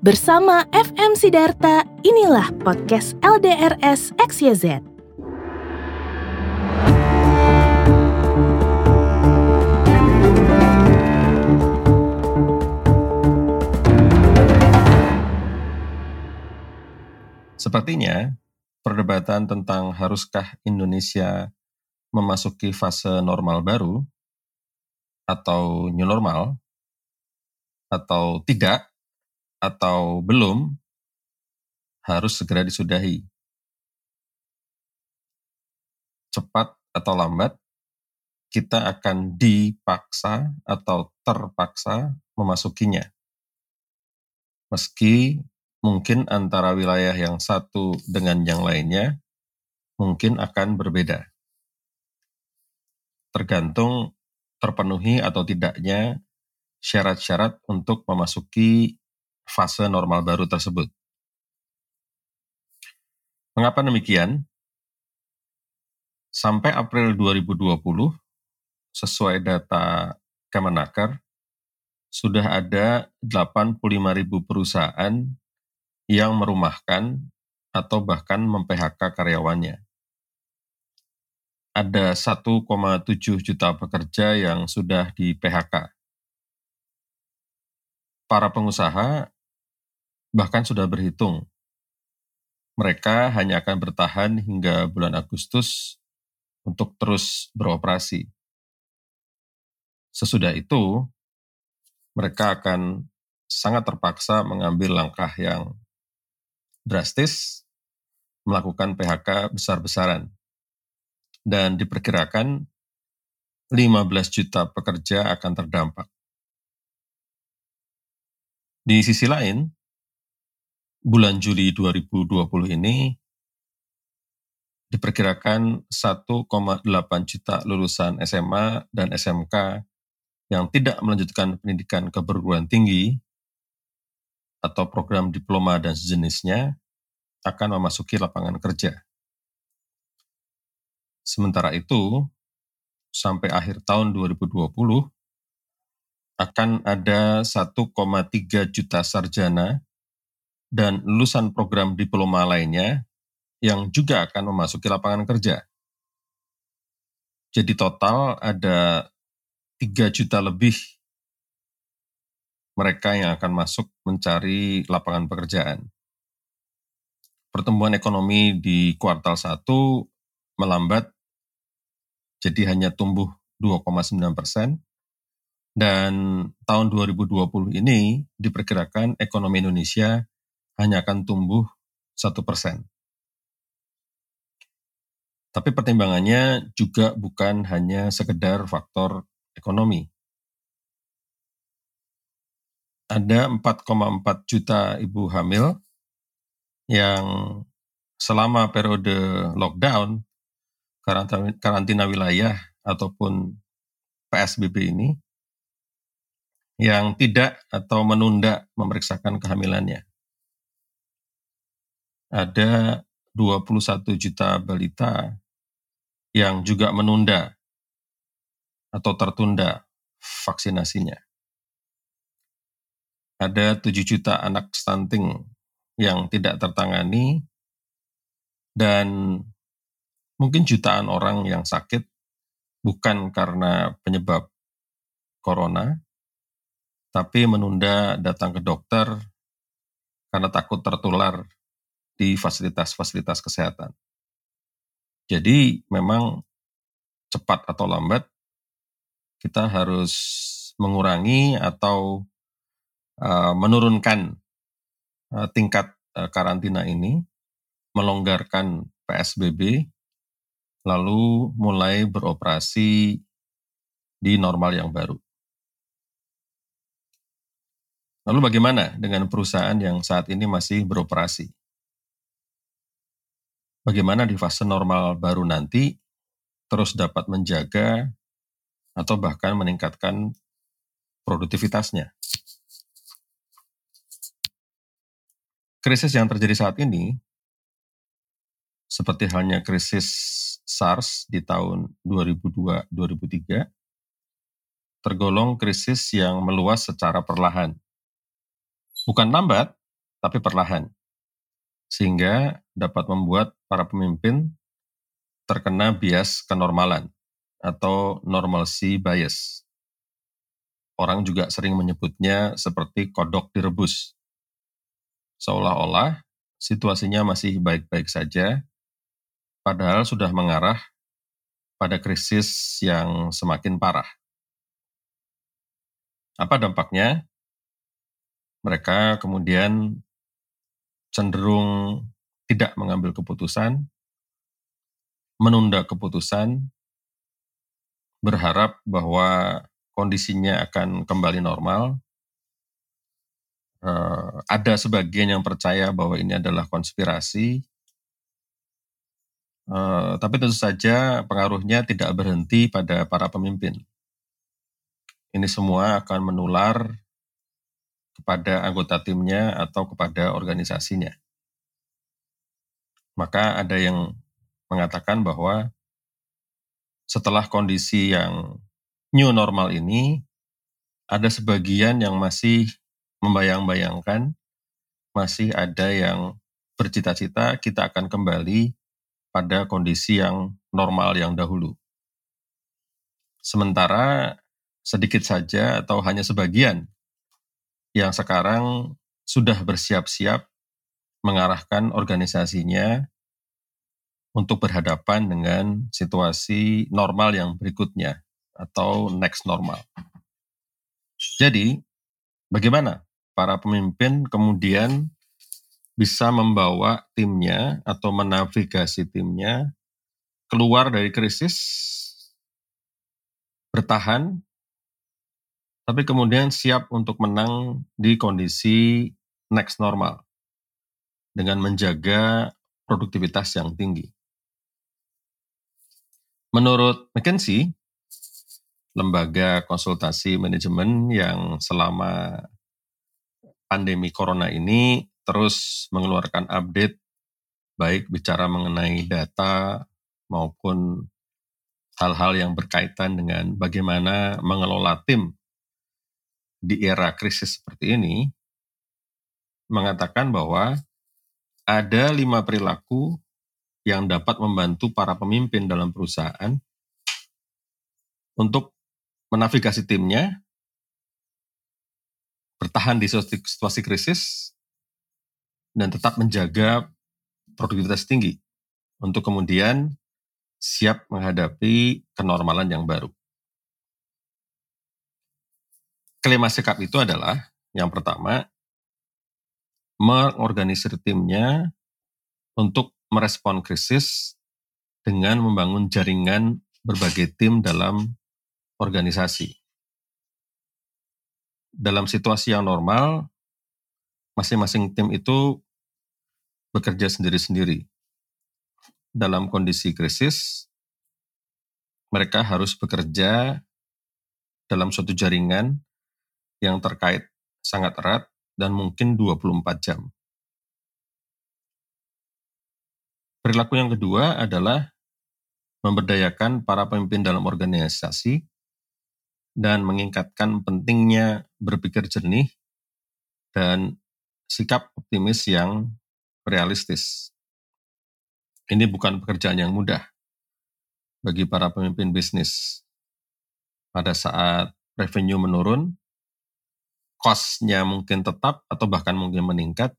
Bersama FM Sidarta, inilah podcast LDRS XYZ. Sepertinya, perdebatan tentang haruskah Indonesia memasuki fase normal baru atau new normal atau tidak atau belum harus segera disudahi. Cepat atau lambat kita akan dipaksa atau terpaksa memasukinya. Meski mungkin antara wilayah yang satu dengan yang lainnya mungkin akan berbeda. Tergantung terpenuhi atau tidaknya syarat-syarat untuk memasuki fase normal baru tersebut. Mengapa demikian? Sampai April 2020, sesuai data Kemenaker, sudah ada 85.000 perusahaan yang merumahkan atau bahkan mem-PHK karyawannya. Ada 1,7 juta pekerja yang sudah di PHK. Para pengusaha bahkan sudah berhitung. Mereka hanya akan bertahan hingga bulan Agustus untuk terus beroperasi. Sesudah itu, mereka akan sangat terpaksa mengambil langkah yang drastis melakukan PHK besar-besaran. Dan diperkirakan 15 juta pekerja akan terdampak. Di sisi lain, bulan Juli 2020 ini diperkirakan 1,8 juta lulusan SMA dan SMK yang tidak melanjutkan pendidikan keperguruan tinggi atau program diploma dan sejenisnya akan memasuki lapangan kerja. Sementara itu, sampai akhir tahun 2020, akan ada 1,3 juta sarjana dan lulusan program diploma lainnya yang juga akan memasuki lapangan kerja. Jadi total ada 3 juta lebih mereka yang akan masuk mencari lapangan pekerjaan. Pertumbuhan ekonomi di kuartal 1 melambat, jadi hanya tumbuh 2,9 persen, dan tahun 2020 ini diperkirakan ekonomi Indonesia hanya akan tumbuh 1 persen. Tapi pertimbangannya juga bukan hanya sekedar faktor ekonomi, ada 4,4 juta ibu hamil yang selama periode lockdown, karantina wilayah ataupun PSBB ini, yang tidak atau menunda memeriksakan kehamilannya. Ada 21 juta balita yang juga menunda atau tertunda vaksinasinya. Ada 7 juta anak stunting yang tidak tertangani dan mungkin jutaan orang yang sakit bukan karena penyebab corona, tapi menunda datang ke dokter karena takut tertular di fasilitas-fasilitas kesehatan. Jadi memang cepat atau lambat kita harus mengurangi atau Eh, menurunkan uh, tingkat uh, karantina ini, melonggarkan PSBB, lalu mulai beroperasi di normal yang baru. Lalu bagaimana dengan perusahaan yang saat ini masih beroperasi? Bagaimana di fase normal baru nanti terus dapat menjaga atau bahkan meningkatkan produktivitasnya? krisis yang terjadi saat ini, seperti halnya krisis SARS di tahun 2002-2003, tergolong krisis yang meluas secara perlahan. Bukan lambat, tapi perlahan, sehingga dapat membuat para pemimpin terkena bias kenormalan atau normalcy bias. Orang juga sering menyebutnya seperti kodok direbus. Seolah-olah situasinya masih baik-baik saja, padahal sudah mengarah pada krisis yang semakin parah. Apa dampaknya? Mereka kemudian cenderung tidak mengambil keputusan, menunda keputusan, berharap bahwa kondisinya akan kembali normal. Uh, ada sebagian yang percaya bahwa ini adalah konspirasi, uh, tapi tentu saja pengaruhnya tidak berhenti pada para pemimpin. Ini semua akan menular kepada anggota timnya atau kepada organisasinya. Maka ada yang mengatakan bahwa setelah kondisi yang new normal ini, ada sebagian yang masih membayang-bayangkan, masih ada yang bercita-cita kita akan kembali pada kondisi yang normal yang dahulu. Sementara sedikit saja atau hanya sebagian yang sekarang sudah bersiap-siap mengarahkan organisasinya untuk berhadapan dengan situasi normal yang berikutnya atau next normal. Jadi, bagaimana para pemimpin kemudian bisa membawa timnya atau menavigasi timnya keluar dari krisis, bertahan, tapi kemudian siap untuk menang di kondisi next normal dengan menjaga produktivitas yang tinggi. Menurut McKinsey, lembaga konsultasi manajemen yang selama pandemi corona ini terus mengeluarkan update baik bicara mengenai data maupun hal-hal yang berkaitan dengan bagaimana mengelola tim di era krisis seperti ini mengatakan bahwa ada lima perilaku yang dapat membantu para pemimpin dalam perusahaan untuk menavigasi timnya, bertahan di situasi krisis, dan tetap menjaga produktivitas tinggi untuk kemudian siap menghadapi kenormalan yang baru. Kelima sikap itu adalah yang pertama, mengorganisir timnya untuk merespon krisis dengan membangun jaringan berbagai tim dalam organisasi. Dalam situasi yang normal, masing-masing tim itu bekerja sendiri-sendiri. Dalam kondisi krisis, mereka harus bekerja dalam suatu jaringan yang terkait sangat erat dan mungkin 24 jam. Perilaku yang kedua adalah memberdayakan para pemimpin dalam organisasi dan mengingatkan pentingnya berpikir jernih dan sikap optimis yang realistis. Ini bukan pekerjaan yang mudah bagi para pemimpin bisnis. Pada saat revenue menurun, cost-nya mungkin tetap atau bahkan mungkin meningkat,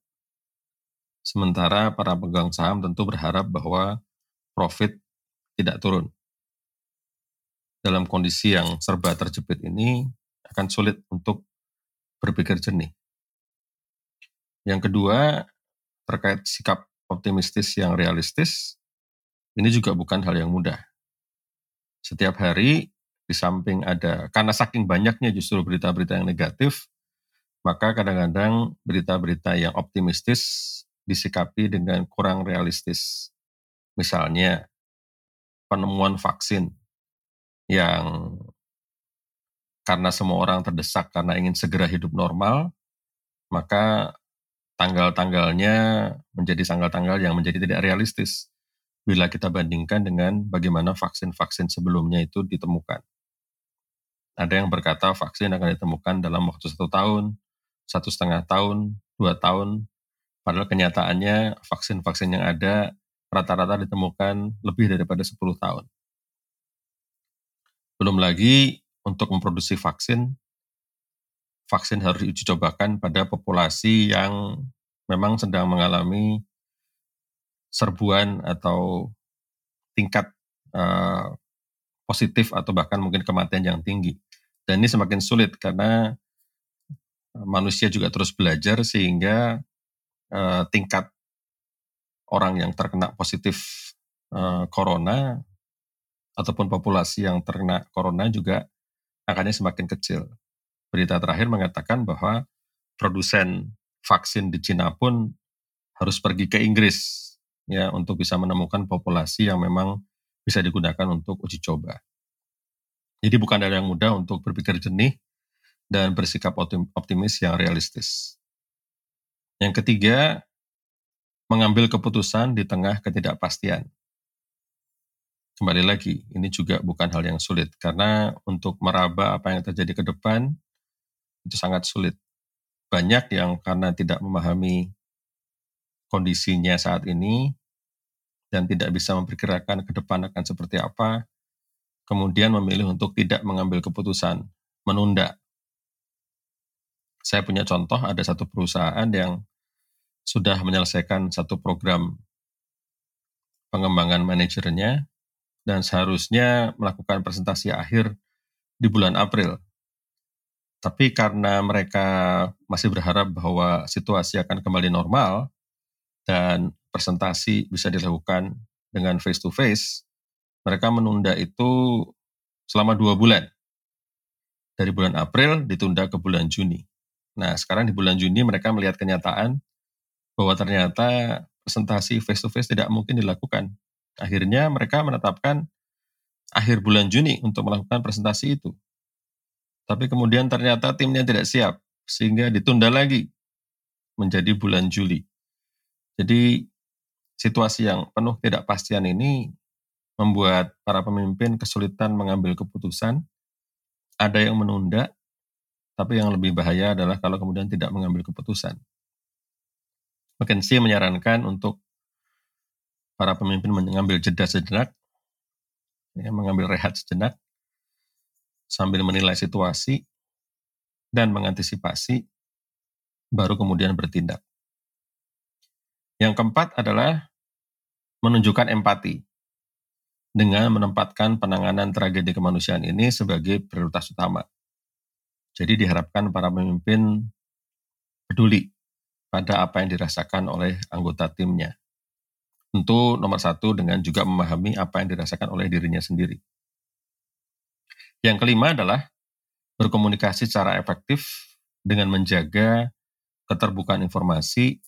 Sementara para pegang saham tentu berharap bahwa profit tidak turun. Dalam kondisi yang serba terjepit ini akan sulit untuk berpikir jernih. Yang kedua, terkait sikap optimistis yang realistis, ini juga bukan hal yang mudah. Setiap hari, di samping ada, karena saking banyaknya justru berita-berita yang negatif, maka kadang-kadang berita-berita yang optimistis disikapi dengan kurang realistis. Misalnya, penemuan vaksin yang karena semua orang terdesak karena ingin segera hidup normal, maka tanggal-tanggalnya menjadi tanggal-tanggal yang menjadi tidak realistis bila kita bandingkan dengan bagaimana vaksin-vaksin sebelumnya itu ditemukan. Ada yang berkata vaksin akan ditemukan dalam waktu satu tahun, satu setengah tahun, dua tahun, Padahal kenyataannya vaksin-vaksin yang ada rata-rata ditemukan lebih daripada 10 tahun. Belum lagi untuk memproduksi vaksin, vaksin harus diuji cobakan pada populasi yang memang sedang mengalami serbuan atau tingkat uh, positif atau bahkan mungkin kematian yang tinggi. Dan ini semakin sulit karena manusia juga terus belajar sehingga uh, tingkat orang yang terkena positif uh, corona ataupun populasi yang terkena corona juga angkanya semakin kecil. Berita terakhir mengatakan bahwa produsen vaksin di Cina pun harus pergi ke Inggris ya untuk bisa menemukan populasi yang memang bisa digunakan untuk uji coba. Jadi bukan ada yang mudah untuk berpikir jernih dan bersikap optimis yang realistis. Yang ketiga, mengambil keputusan di tengah ketidakpastian. Kembali lagi, ini juga bukan hal yang sulit karena untuk meraba apa yang terjadi ke depan itu sangat sulit. Banyak yang karena tidak memahami kondisinya saat ini dan tidak bisa memperkirakan ke depan akan seperti apa, kemudian memilih untuk tidak mengambil keputusan, menunda. Saya punya contoh, ada satu perusahaan yang sudah menyelesaikan satu program pengembangan manajernya dan seharusnya melakukan presentasi akhir di bulan April. Tapi karena mereka masih berharap bahwa situasi akan kembali normal, dan presentasi bisa dilakukan dengan face to face, mereka menunda itu selama dua bulan. Dari bulan April ditunda ke bulan Juni. Nah sekarang di bulan Juni mereka melihat kenyataan bahwa ternyata presentasi face to face tidak mungkin dilakukan. Akhirnya mereka menetapkan akhir bulan Juni untuk melakukan presentasi itu. Tapi kemudian ternyata timnya tidak siap, sehingga ditunda lagi menjadi bulan Juli. Jadi situasi yang penuh tidak pastian ini membuat para pemimpin kesulitan mengambil keputusan. Ada yang menunda, tapi yang lebih bahaya adalah kalau kemudian tidak mengambil keputusan. McKinsey menyarankan untuk para pemimpin mengambil jeda sejenak, ya, mengambil rehat sejenak, sambil menilai situasi dan mengantisipasi, baru kemudian bertindak. Yang keempat adalah menunjukkan empati dengan menempatkan penanganan tragedi kemanusiaan ini sebagai prioritas utama. Jadi diharapkan para pemimpin peduli pada apa yang dirasakan oleh anggota timnya. Tentu nomor satu dengan juga memahami apa yang dirasakan oleh dirinya sendiri. Yang kelima adalah berkomunikasi secara efektif dengan menjaga keterbukaan informasi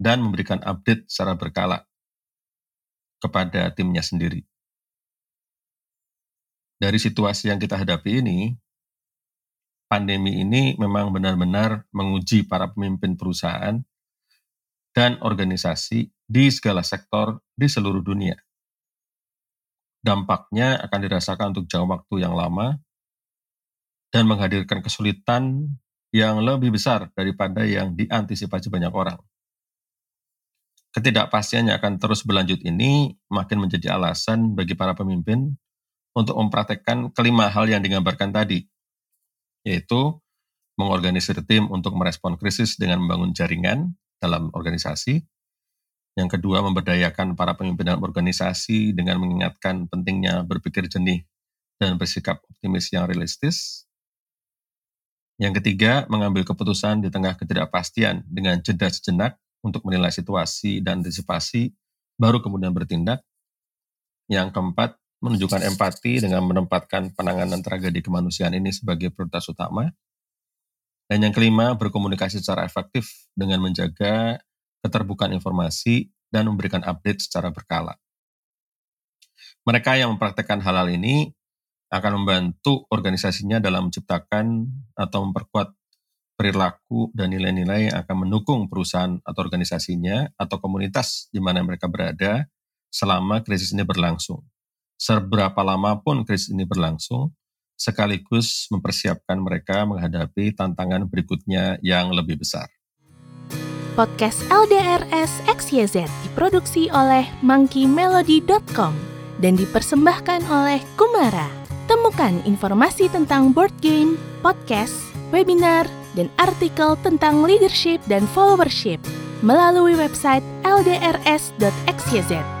dan memberikan update secara berkala kepada timnya sendiri. Dari situasi yang kita hadapi ini, pandemi ini memang benar-benar menguji para pemimpin perusahaan dan organisasi di segala sektor di seluruh dunia. Dampaknya akan dirasakan untuk jangka waktu yang lama dan menghadirkan kesulitan yang lebih besar daripada yang diantisipasi banyak orang ketidakpastian yang akan terus berlanjut ini makin menjadi alasan bagi para pemimpin untuk mempraktekkan kelima hal yang digambarkan tadi, yaitu mengorganisir tim untuk merespon krisis dengan membangun jaringan dalam organisasi. Yang kedua, memberdayakan para pemimpin dalam organisasi dengan mengingatkan pentingnya berpikir jernih dan bersikap optimis yang realistis. Yang ketiga, mengambil keputusan di tengah ketidakpastian dengan jeda sejenak untuk menilai situasi dan antisipasi, baru kemudian bertindak. Yang keempat, menunjukkan empati dengan menempatkan penanganan tragedi kemanusiaan ini sebagai prioritas utama. Dan yang kelima, berkomunikasi secara efektif dengan menjaga keterbukaan informasi dan memberikan update secara berkala. Mereka yang mempraktekkan hal-hal ini akan membantu organisasinya dalam menciptakan atau memperkuat perilaku dan nilai-nilai yang akan mendukung perusahaan atau organisasinya atau komunitas di mana mereka berada selama krisis ini berlangsung. Seberapa lama pun krisis ini berlangsung, sekaligus mempersiapkan mereka menghadapi tantangan berikutnya yang lebih besar. Podcast LDRS XYZ diproduksi oleh monkeymelody.com dan dipersembahkan oleh Kumara. Temukan informasi tentang board game, podcast, webinar, dan artikel tentang leadership dan followership melalui website ldrs.xyz.